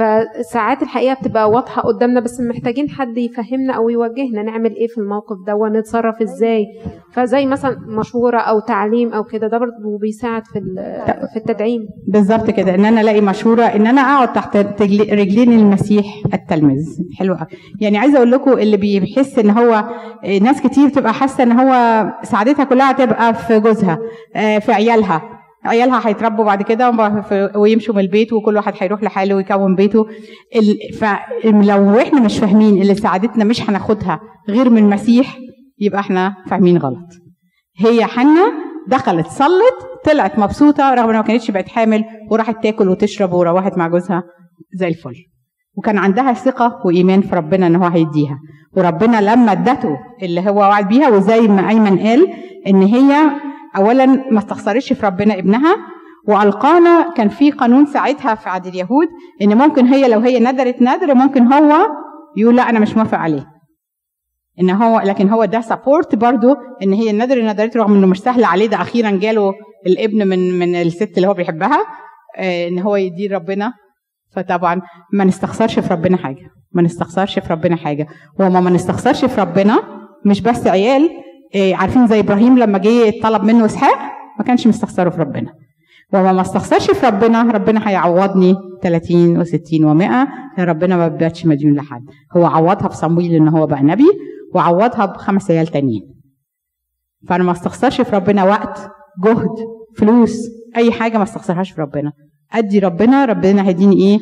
فساعات الحقيقة بتبقى واضحة قدامنا بس محتاجين حد يفهمنا أو يوجهنا نعمل إيه في الموقف ده ونتصرف إزاي. فزي مثلا مشورة أو تعليم أو كده ده برضه بيساعد في في التدعيم.
بالظبط كده إن أنا ألاقي مشورة إن أنا أقعد تحت رجلين المسيح التلميذ. حلو يعني عايزة أقول لكم اللي بيحس إن هو ناس كتير تبقى حاسة إن هو سعادتها كلها تبقى في جوزها آه، في عيالها. عيالها هيتربوا بعد كده ويمشوا من البيت وكل واحد هيروح لحاله ويكون بيته. فلو إحنا مش فاهمين اللي سعادتنا مش هناخدها غير من المسيح يبقى إحنا فاهمين غلط. هي حنة دخلت صلت طلعت مبسوطة رغم إنها ما كانتش بقت حامل وراحت تاكل وتشرب وروحت مع جوزها زي الفل. وكان عندها ثقة وإيمان في ربنا إن هو هيديها. وربنا لما ادته اللي هو وعد بيها وزي ما أيمن قال إن هي أولا ما استخسرتش في ربنا ابنها وألقانا كان في قانون ساعتها في عهد اليهود إن ممكن هي لو هي ندرت ندر ممكن هو يقول لا أنا مش موافق عليه. إن هو لكن هو ده سبورت برضو إن هي النذر نذرته رغم إنه مش سهل عليه ده أخيرا جاله الابن من من الست اللي هو بيحبها آه، إن هو يديه ربنا فطبعا ما نستخسرش في ربنا حاجة ما نستخسرش في ربنا حاجة. وما ما نستخسرش في ربنا مش بس عيال عارفين زي إبراهيم لما جه طلب منه إسحاق؟ ما كانش مستخسره في ربنا. وما ما استخسرش في ربنا ربنا هيعوضني 30 و60 و100 ربنا ما بيباتش مديون لحد. هو عوضها في صمويل إن هو بقى نبي وعوضها بخمس عيال تانيين. فأنا ما استخسرش في ربنا وقت جهد فلوس أي حاجة ما استخسرهاش في ربنا. أدي ربنا ربنا هيديني إيه؟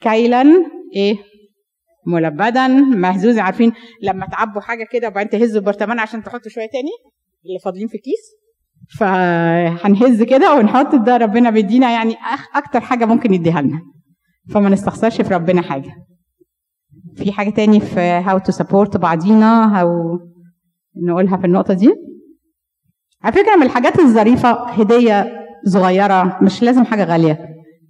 كيلا إيه؟ ملبدا مهزوز عارفين؟ لما تعبوا حاجة كده وبعدين تهزوا البرطمان عشان تحطوا شوية تاني اللي فاضلين في الكيس. فهنهز كده ونحط ده ربنا بيدينا يعني أكتر حاجة ممكن يديها لنا. فما نستخسرش في ربنا حاجة. في حاجة تاني في how to support بعضينا أو نقولها في النقطة دي؟ على فكرة من الحاجات الظريفة هدية صغيرة مش لازم حاجة غالية.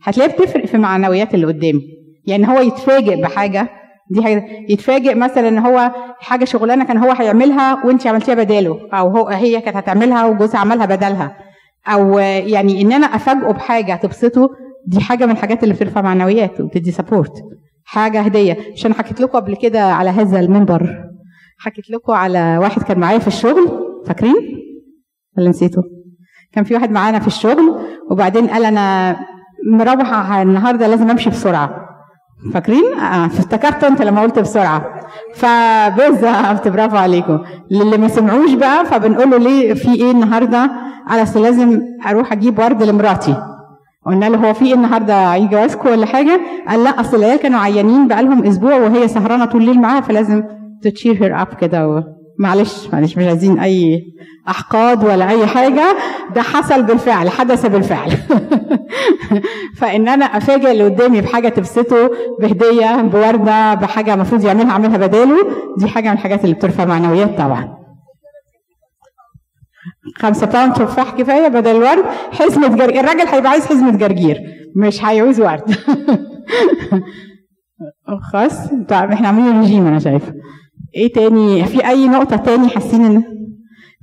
هتلاقيها بتفرق في معنويات اللي قدامي. يعني هو يتفاجئ بحاجة دي حاجة. يتفاجئ مثلا إن هو حاجة شغلانة كان هو هيعملها وانت عملتيها بداله أو هو هي كانت هتعملها وجوزها عملها بدلها. أو يعني إن أنا أفاجئه بحاجة تبسطه دي حاجة من الحاجات اللي بترفع معنويات وبتدي سبورت حاجة هدية. عشان حكيت لكم قبل كده على هذا المنبر. حكيت لكم على واحد كان معايا في الشغل. فاكرين؟ ولا نسيته؟ كان في واحد معانا في الشغل وبعدين قال أنا مروح النهارده لازم أمشي بسرعة. فاكرين؟ آه افتكرت انت لما قلت بسرعة فبالظبط برافو عليكم للي ما سمعوش بقى فبنقول له ليه في إيه النهارده؟ على أصل لازم أروح أجيب ورد لمراتي قلنا له هو في إيه النهارده عيد جوازكم ولا حاجة؟ قال لا أصل العيال كانوا عيانين بقالهم أسبوع وهي سهرانة طول الليل معاها فلازم ت cheer her up كده. معلش معلش مش عايزين أي أحقاد ولا أي حاجة. ده حصل بالفعل حدث بالفعل. فإن أنا أفاجئ اللي قدامي بحاجة تبسطه بهدية بورده بحاجة المفروض يعملها اعملها بداله دي حاجة من الحاجات اللي بترفع معنويات طبعا. خمسة باوند تفاح كفاية بدل الورد حزمة جرجير الراجل هيبقى عايز حزمة جرجير مش هيعوز ورد. خلاص إحنا عاملين رجيم أنا شايفة. إيه تاني؟ في أي نقطة تاني حاسين ان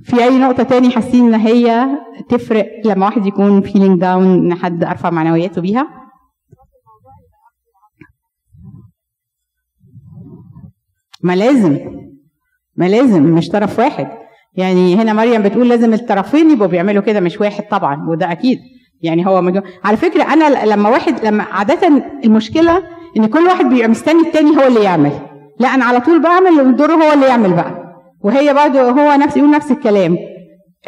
في أي نقطة تاني حاسين إن هي تفرق لما واحد يكون feeling down إن حد ارفع معنوياته بيها؟ ما لازم. ما لازم مش طرف واحد. يعني هنا مريم بتقول لازم الطرفين يبقوا بيعملوا كده مش واحد طبعا وده أكيد. يعني هو مجو... على فكرة أنا لما واحد لما عادة المشكلة إن كل واحد بيبقى مستني التاني هو اللي يعمل. لا أنا على طول بعمل ودوره هو اللي يعمل بقى. وهي برضه هو نفس يقول نفس الكلام.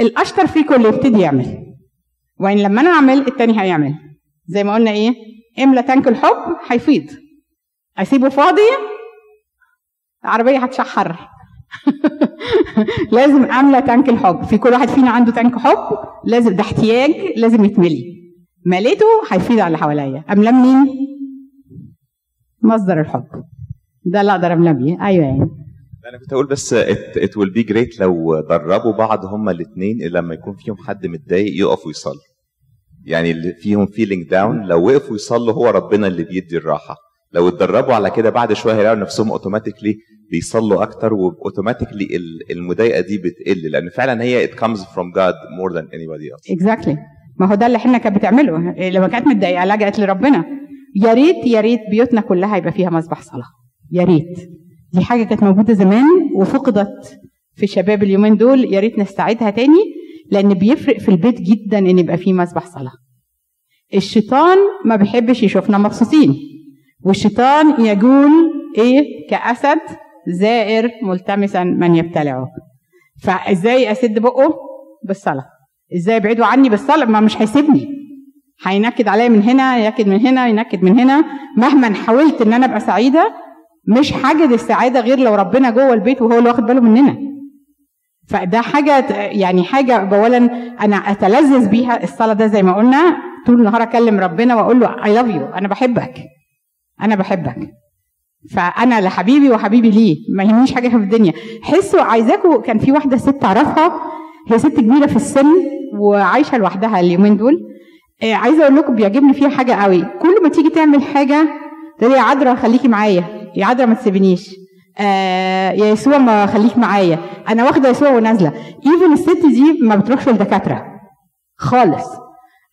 الأشطر فيكم اللي يبتدي يعمل. وإن لما أنا أعمل التاني هيعمل. زي ما قلنا إيه؟ املى تانك الحب؟ هيفيض. أسيبه فاضي العربيه هتشحر. لازم املى تانك الحب. في كل واحد فينا عنده تانك حب لازم ده احتياج لازم يتملي. مليته هيفيض على اللي حواليا. املاه منين مصدر الحب. ده اللي أقدر املاه بيه. أيوه يعني.
أنا كنت أقول بس it will be great لو دربوا بعض هما الاثنين لما يكون فيهم حد متضايق يقفوا يصلوا يعني اللي فيهم feeling down لو وقفوا يصلوا هو ربنا اللي بيدي الراحة. لو اتدربوا على كده بعد شوية هيلاقوا نفسهم automatically بيصلوا أكتر و automatically المضايقة دي بتقل. لأن فعلا هي it comes from God more than anybody else.
exactly ما هو ده اللي إحنا كانت بتعمله. لما كانت متضايقة لجأت لربنا. يا ريت يا ريت بيوتنا كلها يبقى فيها مسبح صلاة. يا ريت. دي حاجة كانت موجودة زمان وفقدت في شباب اليومين دول يا ريت نستعيدها تاني لأن بيفرق في البيت جدا إن يبقى فيه مسبح صلاة. الشيطان ما بيحبش يشوفنا مبسوطين والشيطان يجول إيه؟ كأسد زائر ملتمسا من يبتلعه. فإزاي أسد بقه؟ بالصلاة. إزاي أبعده عني؟ بالصلاة. ما مش هيسيبني. هينكد عليا من هنا ينكد من هنا ينكد من هنا. مهما حاولت إن أنا أبقى سعيدة مش هجد السعاده غير لو ربنا جوه البيت وهو اللي واخد باله مننا. فده حاجة يعني حاجة اولا أنا أتلذذ بيها الصلاة ده زي ما قلنا. طول النهار أكلم ربنا وأقول له اي لاف يو أنا بحبك أنا بحبك. فأنا لحبيبي وحبيبي ليه ما يهمنيش حاجة في الدنيا. حسوا عايزاكوا كان في واحدة ست أعرفها هي ست كبيرة في السن وعايشة لوحدها اليومين دول. آه، عايزة أقول لكم بيعجبني فيها حاجة قوي. كل ما تيجي تعمل حاجة تقول يا عذرا خليكي معايا. يا عذرا ما تسيبنيش. آه يا يسوع ما خليك معايا. أنا واخدة يسوع ونازلة. ايفن الست دي ما بتروحش للدكاترة. خالص.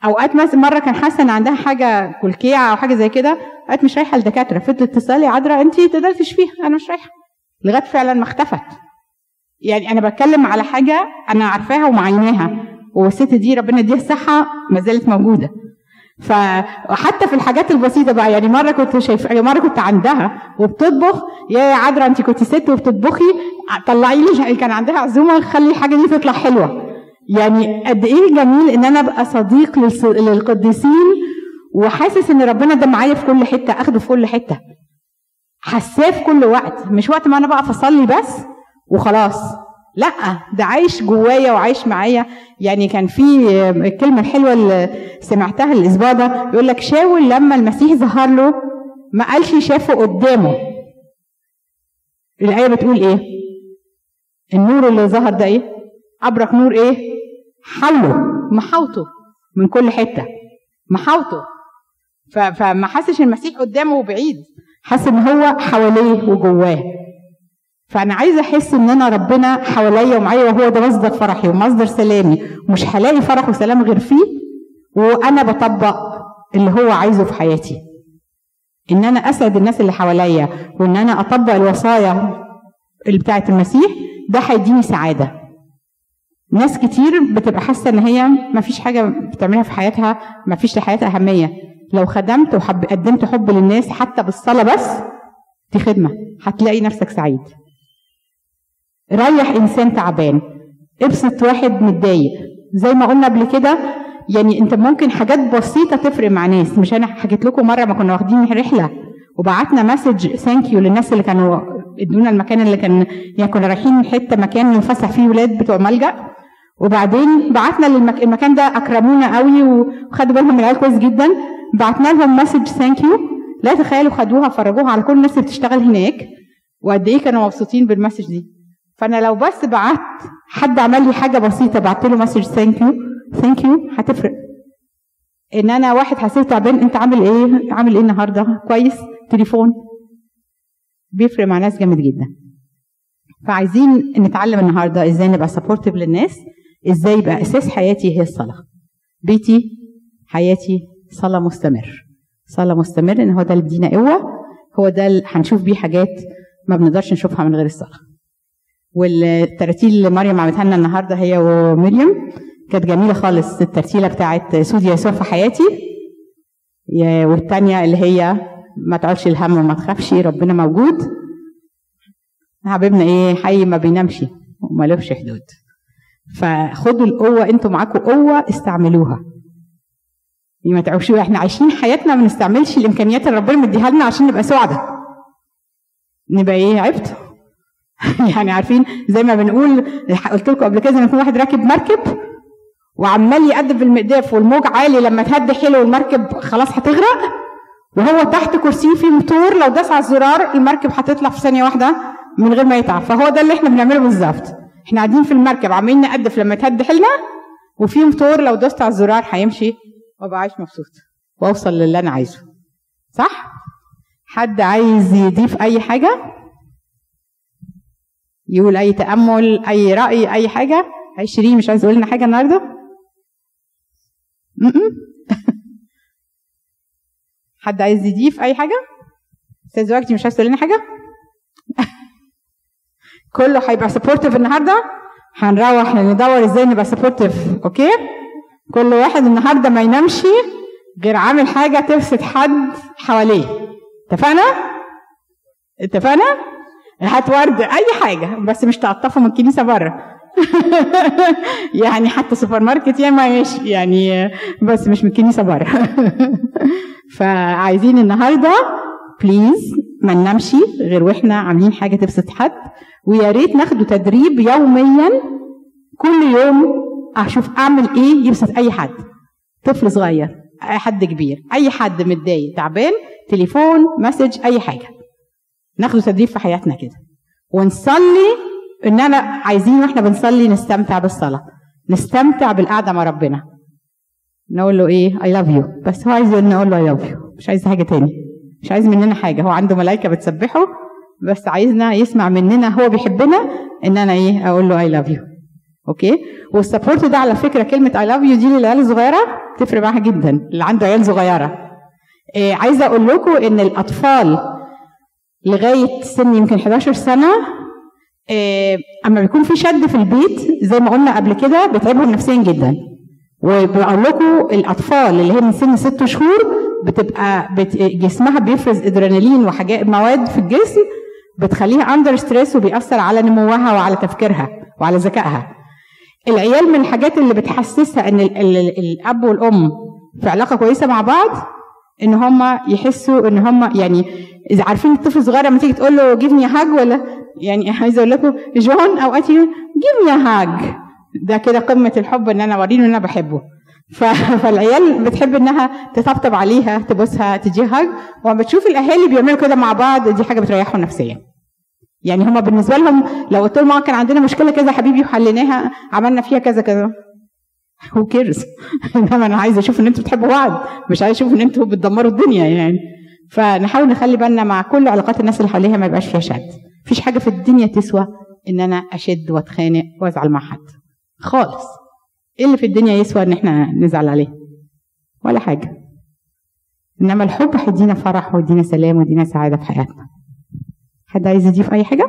أوقات مثلا مرة كان حاسه ان عندها حاجة كلكيعة أو حاجة زي كده قالت مش رايحة للدكاترة. فضلت تسالي عذرا انت تقدري تشفيها أنا مش رايحة. لغاية فعلا ما اختفت. يعني أنا بتكلم على حاجة أنا عارفاها ومعيناها. والست دي ربنا يديها الصحة ما زالت موجودة. فحتى في الحاجات البسيطة بقى يعني مرة كنت شايفه مرة كنت عندها وبتطبخ يا عذرا انت كنت ست وبتطبخي طلعي لي كان عندها عزومة خلي الحاجة دي تطلع حلوة. يعني قد إيه جميل ان أنا ابقى صديق للقديسين وحاسس ان ربنا ده معايا في كل حتة اخده في كل حتة. حساه في كل وقت مش وقت ما أنا بقى اصلي بس وخلاص. لا ده عايش جوايا وعايش معايا. يعني كان في الكلمة الحلوة اللي سمعتها الأسبوع ده يقول لك شاول لما المسيح ظهر له ما قالش شافه قدامه. الآية بتقول إيه؟ النور اللي ظهر ده إيه؟ أبرق نور إيه؟ حوله محاوطه من كل حتة محاوطه. فما حسش المسيح قدامه وبعيد حس إن هو حواليه وجواه. فأنا عايزة أحس إن أنا ربنا حواليا ومعايا وهو ده مصدر فرحي ومصدر سلامي. ومش هلاقي فرح وسلام غير فيه وأنا بطبق اللي هو عايزه في حياتي. إن أنا أسعد الناس اللي حواليا وإن أنا أطبق الوصايا اللي بتاعت المسيح ده هيديني سعادة. ناس كتير بتبقى حاسة إن هي ما فيش حاجة بتعملها في حياتها ما فيش لحياتها أهمية. لو خدمت وحب قدمت حب للناس حتى بالصلاة بس دي خدمة. هتلاقي نفسك سعيد. ريح إنسان تعبان. ابسط واحد متضايق. زي ما قلنا قبل كده يعني أنت ممكن حاجات بسيطة تفرق مع ناس. مش أنا حكيت لكم مرة ما كنا واخدين رحلة وبعتنا message thank you للناس اللي كانوا ادونا المكان اللي كان يعني كنا رايحين حتة مكان نفسح فيه ولاد بتوع ملجأ. وبعدين بعتنا للمك... المكان ده أكرمونا قوي وخدوا بالهم من العيال كويس جدا. بعتنا لهم message thank you لا تخيلوا خدوها فرجوها على كل الناس اللي بتشتغل هناك. وقد إيه كانوا مبسوطين بال message دي. فأنا لو بس بعت حد عمل لي حاجة بسيطة بعت له message thank you thank you هتفرق. إن أنا واحد حسيت تعبان أنت عامل إيه؟ عامل إيه النهارده؟ كويس؟ تليفون. بيفرق مع ناس جامد جدا. فعايزين نتعلم النهارده إزاي نبقى supportive للناس إزاي يبقى أساس حياتي هي الصلاة. بيتي حياتي صلاة مستمر. صلاة مستمر إن هو ده اللي بيدينا قوة هو ده اللي هنشوف بيه حاجات ما بنقدرش نشوفها من غير الصلاة. والتراتيل اللي مريم عملتها لنا النهارده هي ومريم. كانت جميلة خالص الترتيلة بتاعت سود يسوع في حياتي. يا- والتانية اللي هي ما تعولش الهم وما تخافش ربنا موجود. حبيبنا إيه؟ حي ما بينامش ومالوش حدود. فخدوا القوة أنتوا معاكم قوة استعملوها. ما تعوشوا إحنا عايشين حياتنا ما بنستعملش الإمكانيات اللي ربنا مديها لنا عشان نبقى سعداء. نبقى إيه؟ عبت يعني عارفين زي ما بنقول قلت لكم قبل كده لما يكون واحد راكب مركب وعمال يقدم في المقداف والموج عالي لما تهد حيله والمركب خلاص هتغرق وهو تحت كرسيه فيه موتور لو داس على الزرار المركب هتطلع في ثانية واحدة من غير ما يتعب. فهو ده اللي إحنا بنعمله بالظبط. إحنا قاعدين في المركب عمالين نقدف لما تهد حيلنا وفي موتور لو دوست على الزرار هيمشي وابقى عايش مبسوط وأوصل للي أنا عايزه. صح؟ حد عايز يضيف أي حاجة؟ يقول أي تأمل أي رأي أي حاجة. اي شيرين مش عايز تقول لنا حاجة النهارده؟ م-م. حد عايز يضيف أي حاجة؟ أستاذ وجدي مش عايز تقول لنا حاجة؟ كله هيبقى supportive النهارده. هنروح ندور إزاي نبقى supportive okay؟ كل واحد النهارده ما ينامش غير عامل حاجة تبسط حد حواليه. اتفقنا؟ اتفقنا؟ هات ورد أي حاجة بس مش تقطفه من الكنيسه بره. يعني حتى سوبر ماركت يعني ماشي يعني بس مش من الكنيسه بره. فعايزين النهارده please ما ننامش غير وإحنا عاملين حاجة تبسط حد ويا ريت ناخده تدريب يوميا كل يوم أشوف أعمل إيه يبسط أي حد. طفل صغير أي حد كبير أي حد متضايق تعبان تليفون message أي حاجة. ناخده تدريب في حياتنا كده. ونصلي إن أنا عايزين وإحنا بنصلي نستمتع بالصلاة. نستمتع بالقعدة مع ربنا. نقول له إيه؟ I love you بس هو عايز نقول له I love you مش عايز حاجة تاني. مش عايز مننا حاجة. هو عنده ملائكة بتسبحه. بس عايزنا يسمع مننا هو بيحبنا إن أنا إيه؟ أقول له I love you Okay؟ وال support ده على فكرة كلمة I love you دي للعيال الصغيره تفرق معاها جدا. اللي عنده عيال صغيرة. إيه عايزة أقول لكم إن الأطفال لغاية سن يمكن 11 سنة إيه أما بيكون في شد في البيت زي ما قلنا قبل كده بيتعبهم نفسيا جدا. وبقول لكم الأطفال اللي هي من سن ست شهور بتبقى بت... جسمها بيفرز إدرينالين وحاجات مواد في الجسم بتخليها under stress وبيأثر على نموها وعلى تفكيرها وعلى ذكائها. العيال من الحاجات اللي بتحسسها إن ال ال الأب والأم في علاقة كويسة مع بعض إن هم يحسوا إن هم يعني إذا عارفين الطفل الصغير لما تيجي تقول له give me hug ولا؟ يعني عايزة أقول لكم جون اوقات give me hug ده كده قمة الحب إن أنا اوريه إن أنا بحبه. فالعيال بتحب إنها تطبطب عليها تبوسها تديها هاج وما بتشوف الأهالي بيعملوا كده مع بعض دي حاجة بتريحهم نفسيا. يعني هما بالنسبة لهم لو قلت لهم كان عندنا مشكلة كذا حبيبي وحليناها عملنا فيها كذا كذا. هو كيرز إنما أنا عايزة أشوف إن أنتوا بتحبوا بعض مش عايزة أشوف إن أنتوا بتدمروا الدنيا يعني. فنحاول نخلي بالنا مع كل علاقات الناس اللي حواليها ما يبقاش فيها شد. مفيش حاجة في الدنيا تسوى إن أنا أشد وأتخانق وأزعل مع حد. خالص. إيه اللي في الدنيا يسوى إن إحنا نزعل عليه؟ ولا حاجة. إنما الحب هيدينا فرح ويدينا سلام ويدينا سعادة في حياتنا. حد عايز يضيف أي حاجة؟